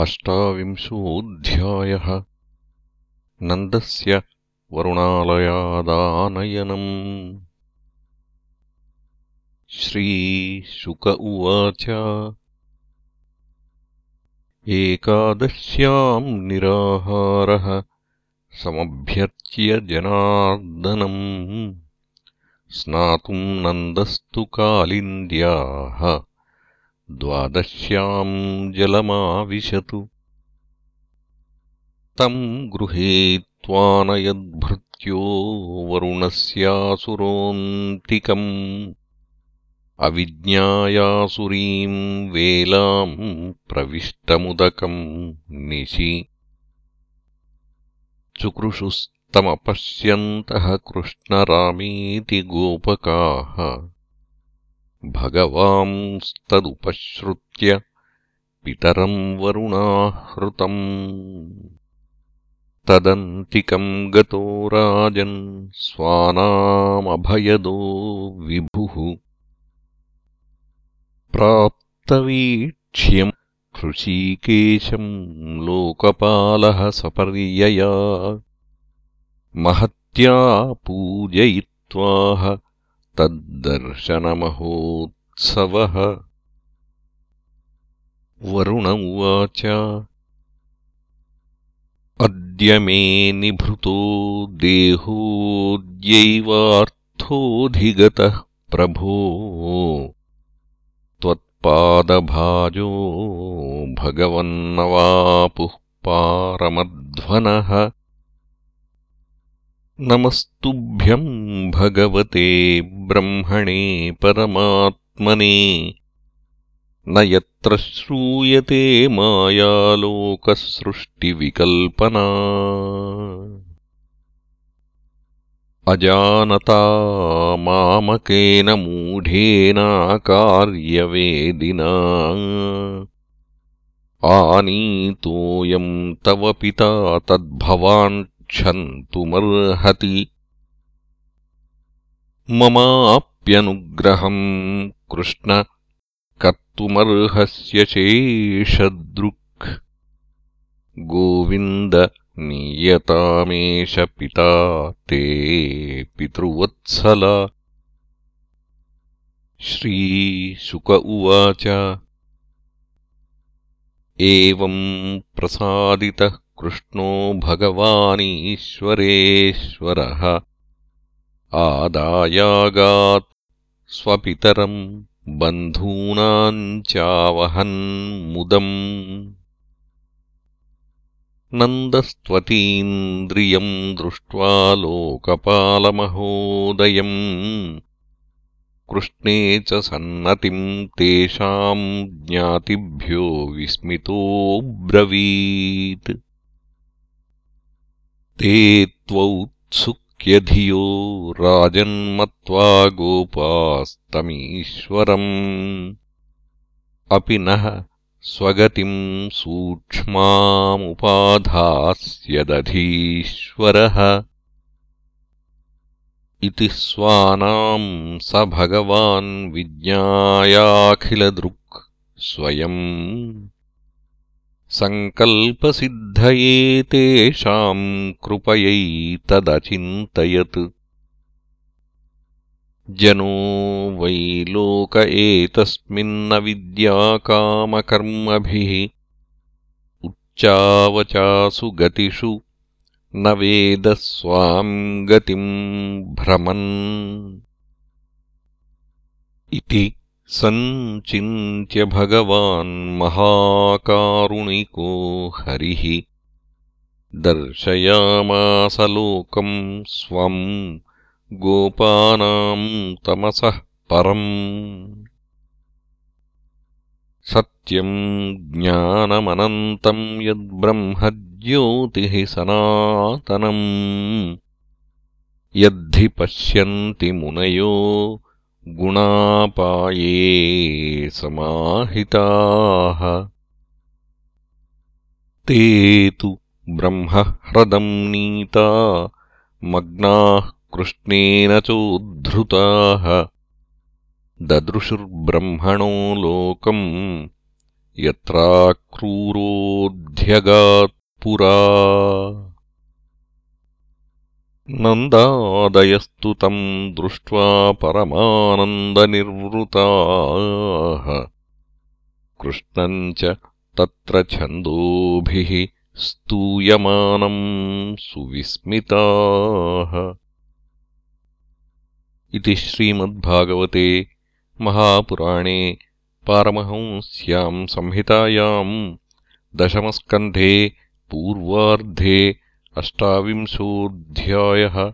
अष्टाविंशोऽध्यायः। नन्दस्य वरुणालयादानयनम्। श्रीशुक उवाच। एकादश्याम् निराहारः समभ्यर्च्य जनार्दनम्। स्नातुम् नन्दस्तु कालिन्द्याः द्वादश्याम् जलमाविशतु। तम् गृहेत्वानयद्भृत्यो वरुणस्यासुरोऽन्तिकम् अविज्ञायासुरीम् वेलाम् प्रविष्टमुदकम् निशि। चुकृषुस्तमपश्यन्तः कृष्णरामेति गोपकाः भगवांस्तदुपश्रुत्य पितरम् वरुणाहृतम्। तदन्तिकम् गतो राजन् स्वानामभयदो विभुः। प्राप्तवीक्ष्यम् हृषीकेशम् लोकपालः सपर्यया। महत्या पूजयित्वाह तद्दर्शनमहोत्सवः। वरुण उवाच अद्य मे निभृतो देहोऽद्यैवार्थोऽधिगतः प्रभो। त्वत्पादभाजो भगवन्नवापुः पारमध्वनः नमस्तुभ्यम् भगवते ब्रह्मणे परमात्मने। न यत्र श्रूयते मायालोकसृष्टिविकल्पना। अजानता मामकेन मूढेनाकार्यवेदिना आनीतोऽयम् तव पिता तद्भवान् क्षन्तुमर्हति ममाप्यनुग्रहम् कृष्ण कर्तुमर्हस्य शेषदृक्। गोविन्द नीयतामेष पिता ते पितृवत्सल। श्रीशुक उवाच। एवम् प्रसादितः कृष्णो भगवानीश्वरेश्वरः। आदायागात् स्वपितरम् बन्धूनाम् चावहन्मुदम्। नन्दस्त्वतीन्द्रियम् दृष्ट्वा लोकपालमहोदयम्। कृष्णे च सन्नतिम् तेषाम् ज्ञातिभ्यो विस्मितोऽब्रवीत् ते त्वौत्सुक्यधियो राजन्मत्वा गोपास्तमीश्वरम्। अपि नः स्वगतिम् सूक्ष्मामुपाधास्यदधीश्वरः। इति स्वानाम् स भगवान् विज्ञायाखिलदृक् स्वयम् सङ्कल्पसिद्धये तेषाम् कृपयैतदचिन्तयत् जनो वै लोक एतस्मिन्न विद्याकामकर्मभिः। उच्चावचासु गतिषु न वेद स्वाम् गतिम् भ्रमन्। इति सञ्चिन्त्य भगवान् महाकारुणिको हरिः। दर्शयामासलोकम् स्वम् गोपानाम् तमसः परम्। सत्यम् ज्ञानमनन्तम् यद्ब्रह्मज्योतिः सनातनम्। यद्धि पश्यन्ति मुनयो गुणापाये समाहिताः। ते तु ब्रह्मह्रदम् नीता मग्नाः कृष्णेन चोद्धृताः। ददृशुर्ब्रह्मणो लोकम् यत्राक्रूरोऽध्यगात्पुरा नन्दादयस्तु तम् दृष्ट्वा परमानन्दनिर्वृताः। कृष्णम् च तत्र छन्दोभिः स्तूयमानम् सुविस्मिताः। इति श्रीमद्भागवते महापुराणे पारमहंस्याम् संहितायाम् दशमस्कन्धे पूर्वार्धे अष्टाविंशोऽध्यायः